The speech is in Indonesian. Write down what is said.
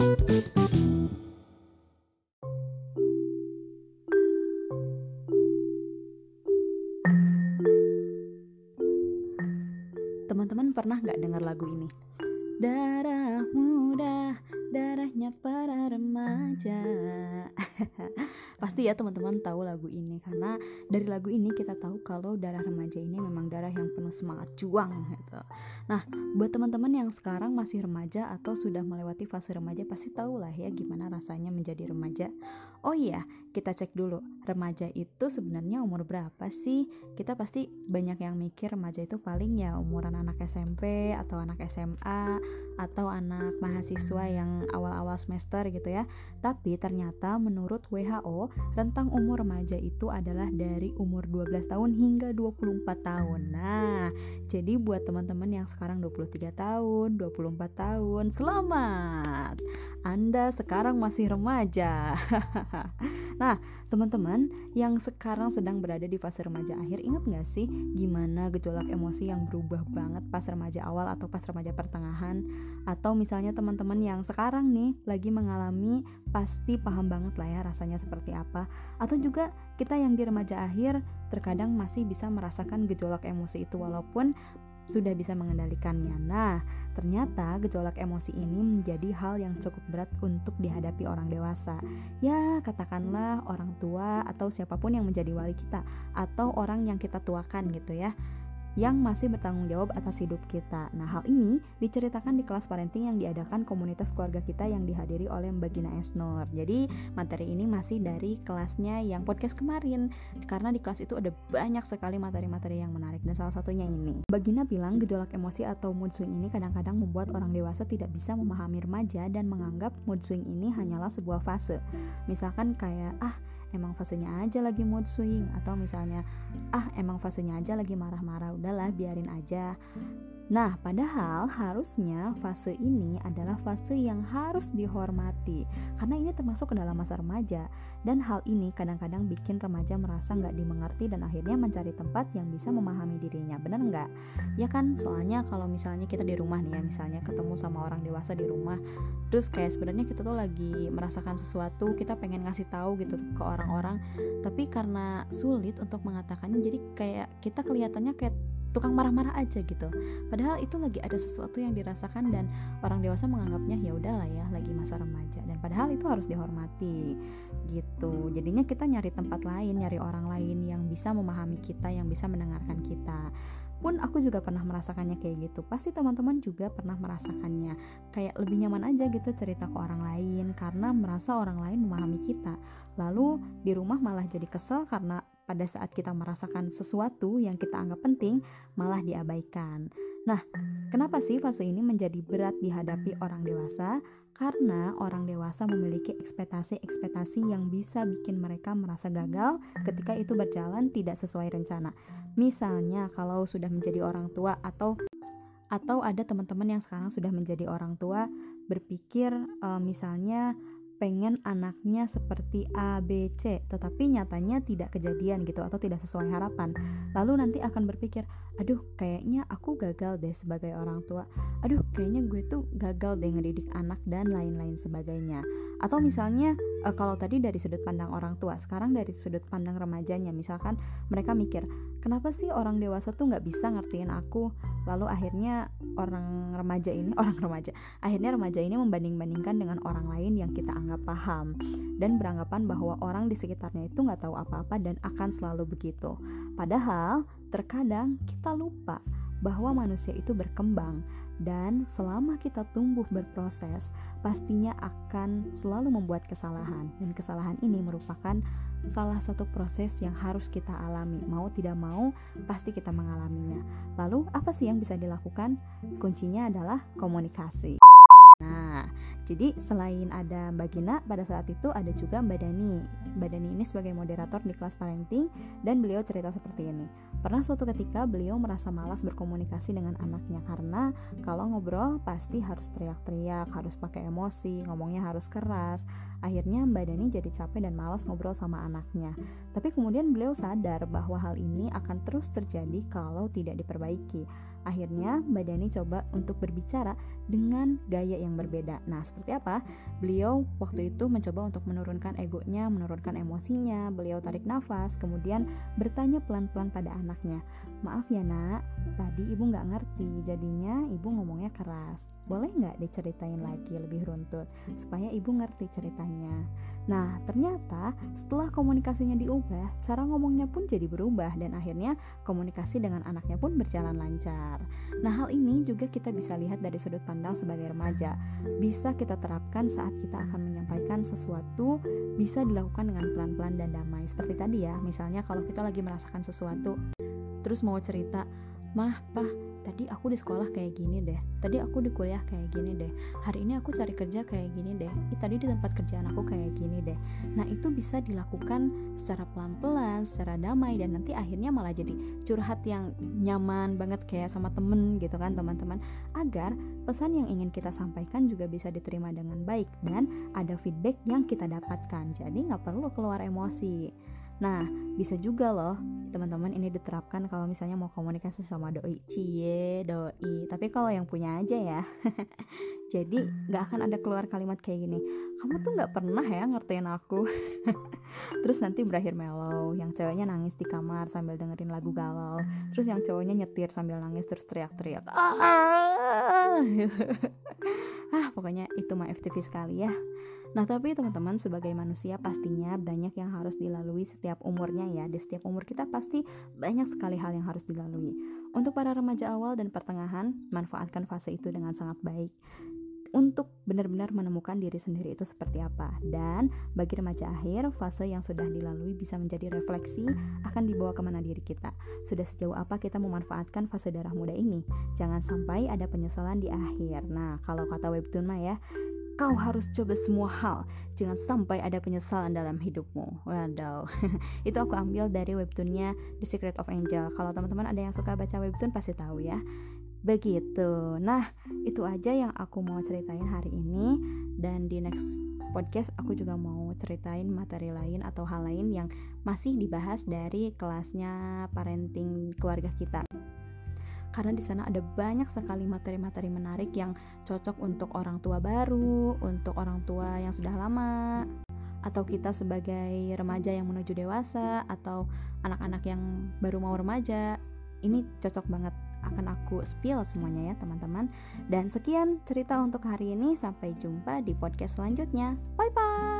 Teman-teman pernah nggak dengar lagu ini? Darah muda, darahnya para remaja. Pasti ya teman-teman tahu lagu ini karena dari lagu ini kita tahu kalau darah remaja ini memang darah yang penuh semangat juang gitu. Nah, buat teman-teman yang sekarang masih remaja atau sudah melewati fase remaja pasti tahu lah ya gimana rasanya menjadi remaja. Oh iya, kita cek dulu. Remaja itu sebenarnya umur berapa sih? Kita pasti banyak yang mikir remaja itu paling ya umuran anak SMP atau anak SMA atau anak mahasiswa yang awal-awal semester gitu ya. Tapi ternyata menurut WHO, rentang umur remaja itu adalah dari umur 12 tahun hingga 24 tahun. Nah, jadi buat teman-teman yang sekarang 23 tahun, 24 tahun, selamat. Anda sekarang masih remaja. nah, teman-teman yang sekarang sedang berada di fase remaja akhir, ingat gak sih gimana gejolak emosi yang berubah banget pas remaja awal atau pas remaja pertengahan? Atau misalnya teman-teman yang sekarang nih lagi mengalami pasti paham banget lah ya rasanya seperti apa. Atau juga kita yang di remaja akhir terkadang masih bisa merasakan gejolak emosi itu walaupun sudah bisa mengendalikannya. Nah, ternyata gejolak emosi ini menjadi hal yang cukup berat untuk dihadapi orang dewasa. Ya, katakanlah orang tua atau siapa pun yang menjadi wali kita atau orang yang kita tuakan gitu ya yang masih bertanggung jawab atas hidup kita. Nah, hal ini diceritakan di kelas parenting yang diadakan komunitas keluarga kita yang dihadiri oleh Mbak Gina Esnor. Jadi, materi ini masih dari kelasnya yang podcast kemarin karena di kelas itu ada banyak sekali materi-materi yang menarik dan salah satunya ini. Mbak Gina bilang gejolak emosi atau mood swing ini kadang-kadang membuat orang dewasa tidak bisa memahami remaja dan menganggap mood swing ini hanyalah sebuah fase. Misalkan kayak ah emang fasenya aja lagi mood swing atau misalnya ah emang fasenya aja lagi marah-marah udahlah biarin aja Nah, padahal harusnya fase ini adalah fase yang harus dihormati karena ini termasuk ke dalam masa remaja. Dan hal ini kadang-kadang bikin remaja merasa nggak dimengerti dan akhirnya mencari tempat yang bisa memahami dirinya, bener nggak? Ya kan, soalnya kalau misalnya kita di rumah nih ya, misalnya ketemu sama orang dewasa di rumah, terus kayak sebenarnya kita tuh lagi merasakan sesuatu, kita pengen ngasih tahu gitu ke orang-orang, tapi karena sulit untuk mengatakannya, jadi kayak kita kelihatannya kayak tukang marah-marah aja gitu. Padahal itu lagi ada sesuatu yang dirasakan dan orang dewasa menganggapnya ya udahlah ya lagi masa remaja. Dan padahal itu harus dihormati gitu. Jadinya kita nyari tempat lain nyari orang lain yang bisa memahami kita yang bisa mendengarkan kita. Pun aku juga pernah merasakannya kayak gitu. Pasti teman-teman juga pernah merasakannya. Kayak lebih nyaman aja gitu cerita ke orang lain karena merasa orang lain memahami kita. Lalu di rumah malah jadi kesel karena pada saat kita merasakan sesuatu yang kita anggap penting malah diabaikan. Nah, kenapa sih fase ini menjadi berat dihadapi orang dewasa? Karena orang dewasa memiliki ekspektasi-ekspektasi yang bisa bikin mereka merasa gagal ketika itu berjalan tidak sesuai rencana. Misalnya, kalau sudah menjadi orang tua atau atau ada teman-teman yang sekarang sudah menjadi orang tua berpikir uh, misalnya pengen anaknya seperti A, B, C, tetapi nyatanya tidak kejadian gitu atau tidak sesuai harapan. Lalu nanti akan berpikir, aduh kayaknya aku gagal deh sebagai orang tua. Aduh kayaknya gue tuh gagal deh ngedidik anak dan lain-lain sebagainya. Atau misalnya uh, kalau tadi dari sudut pandang orang tua, sekarang dari sudut pandang remajanya, misalkan mereka mikir, kenapa sih orang dewasa tuh nggak bisa ngertiin aku? Lalu akhirnya orang remaja ini, orang remaja, akhirnya remaja ini membanding-bandingkan dengan orang lain yang kita anggap nggak paham dan beranggapan bahwa orang di sekitarnya itu nggak tahu apa-apa dan akan selalu begitu. Padahal terkadang kita lupa bahwa manusia itu berkembang dan selama kita tumbuh berproses pastinya akan selalu membuat kesalahan. Dan kesalahan ini merupakan salah satu proses yang harus kita alami. Mau tidak mau pasti kita mengalaminya. Lalu apa sih yang bisa dilakukan? Kuncinya adalah komunikasi jadi selain ada Mbak Gina, pada saat itu ada juga Mbak Dani. Mbak Dani ini sebagai moderator di kelas parenting dan beliau cerita seperti ini. Pernah suatu ketika beliau merasa malas berkomunikasi dengan anaknya karena kalau ngobrol pasti harus teriak-teriak, harus pakai emosi, ngomongnya harus keras. Akhirnya Mbak Dani jadi capek dan malas ngobrol sama anaknya. Tapi kemudian beliau sadar bahwa hal ini akan terus terjadi kalau tidak diperbaiki. Akhirnya Mbak Dani coba untuk berbicara dengan gaya yang berbeda. Nah, seperti apa? Beliau waktu itu mencoba untuk menurunkan egonya, menurunkan emosinya. Beliau tarik nafas, kemudian bertanya pelan-pelan pada anaknya. Maaf ya nak, tadi ibu nggak ngerti, jadinya ibu ngomongnya keras. Boleh nggak diceritain lagi lebih runtut supaya ibu ngerti ceritanya? Nah, ternyata setelah komunikasinya diubah, cara ngomongnya pun jadi berubah dan akhirnya komunikasi dengan anaknya pun berjalan lancar. Nah, hal ini juga kita bisa lihat dari sudut pandang sebagai remaja. Bisa kita terapkan saat kita akan menyampaikan sesuatu bisa dilakukan dengan pelan-pelan dan damai. Seperti tadi ya, misalnya kalau kita lagi merasakan sesuatu terus mau cerita, "Mah, Pah, tadi aku di sekolah kayak gini deh. Tadi aku di kuliah kayak gini deh. Hari ini aku cari kerja kayak gini deh. Ih, tadi di tempat kerjaan aku kayak gini deh. Nah itu bisa dilakukan secara pelan-pelan secara damai dan nanti akhirnya malah jadi curhat yang nyaman banget kayak sama temen gitu kan teman-teman. Agar pesan yang ingin kita sampaikan juga bisa diterima dengan baik dan ada feedback yang kita dapatkan. Jadi nggak perlu keluar emosi Nah, bisa juga loh teman-teman ini diterapkan kalau misalnya mau komunikasi sama doi. Cie doi. Tapi kalau yang punya aja ya. Jadi nggak akan ada keluar kalimat kayak gini kamu tuh nggak pernah ya ngertiin aku. Terus nanti berakhir mellow yang ceweknya nangis di kamar sambil dengerin lagu galau. Terus yang cowoknya nyetir sambil nangis terus teriak-teriak ah pokoknya itu mah FTV sekali ya Nah, tapi teman-teman sebagai manusia pastinya banyak yang harus dilalui setiap umurnya ya. Di setiap umur kita pasti banyak sekali hal yang harus dilalui. Untuk para remaja awal dan pertengahan, manfaatkan fase itu dengan sangat baik untuk benar-benar menemukan diri sendiri itu seperti apa. Dan bagi remaja akhir, fase yang sudah dilalui bisa menjadi refleksi akan dibawa ke mana diri kita. Sudah sejauh apa kita memanfaatkan fase darah muda ini? Jangan sampai ada penyesalan di akhir. Nah, kalau kata webtoon mah ya, Kau harus coba semua hal. Jangan sampai ada penyesalan dalam hidupmu. Waduh. itu aku ambil dari webtoonnya The Secret of Angel. Kalau teman-teman ada yang suka baca webtoon pasti tahu ya. Begitu. Nah, itu aja yang aku mau ceritain hari ini dan di next podcast aku juga mau ceritain materi lain atau hal lain yang masih dibahas dari kelasnya parenting keluarga kita karena di sana ada banyak sekali materi-materi menarik yang cocok untuk orang tua baru, untuk orang tua yang sudah lama, atau kita sebagai remaja yang menuju dewasa, atau anak-anak yang baru mau remaja. Ini cocok banget akan aku spill semuanya ya teman-teman. Dan sekian cerita untuk hari ini, sampai jumpa di podcast selanjutnya. Bye bye.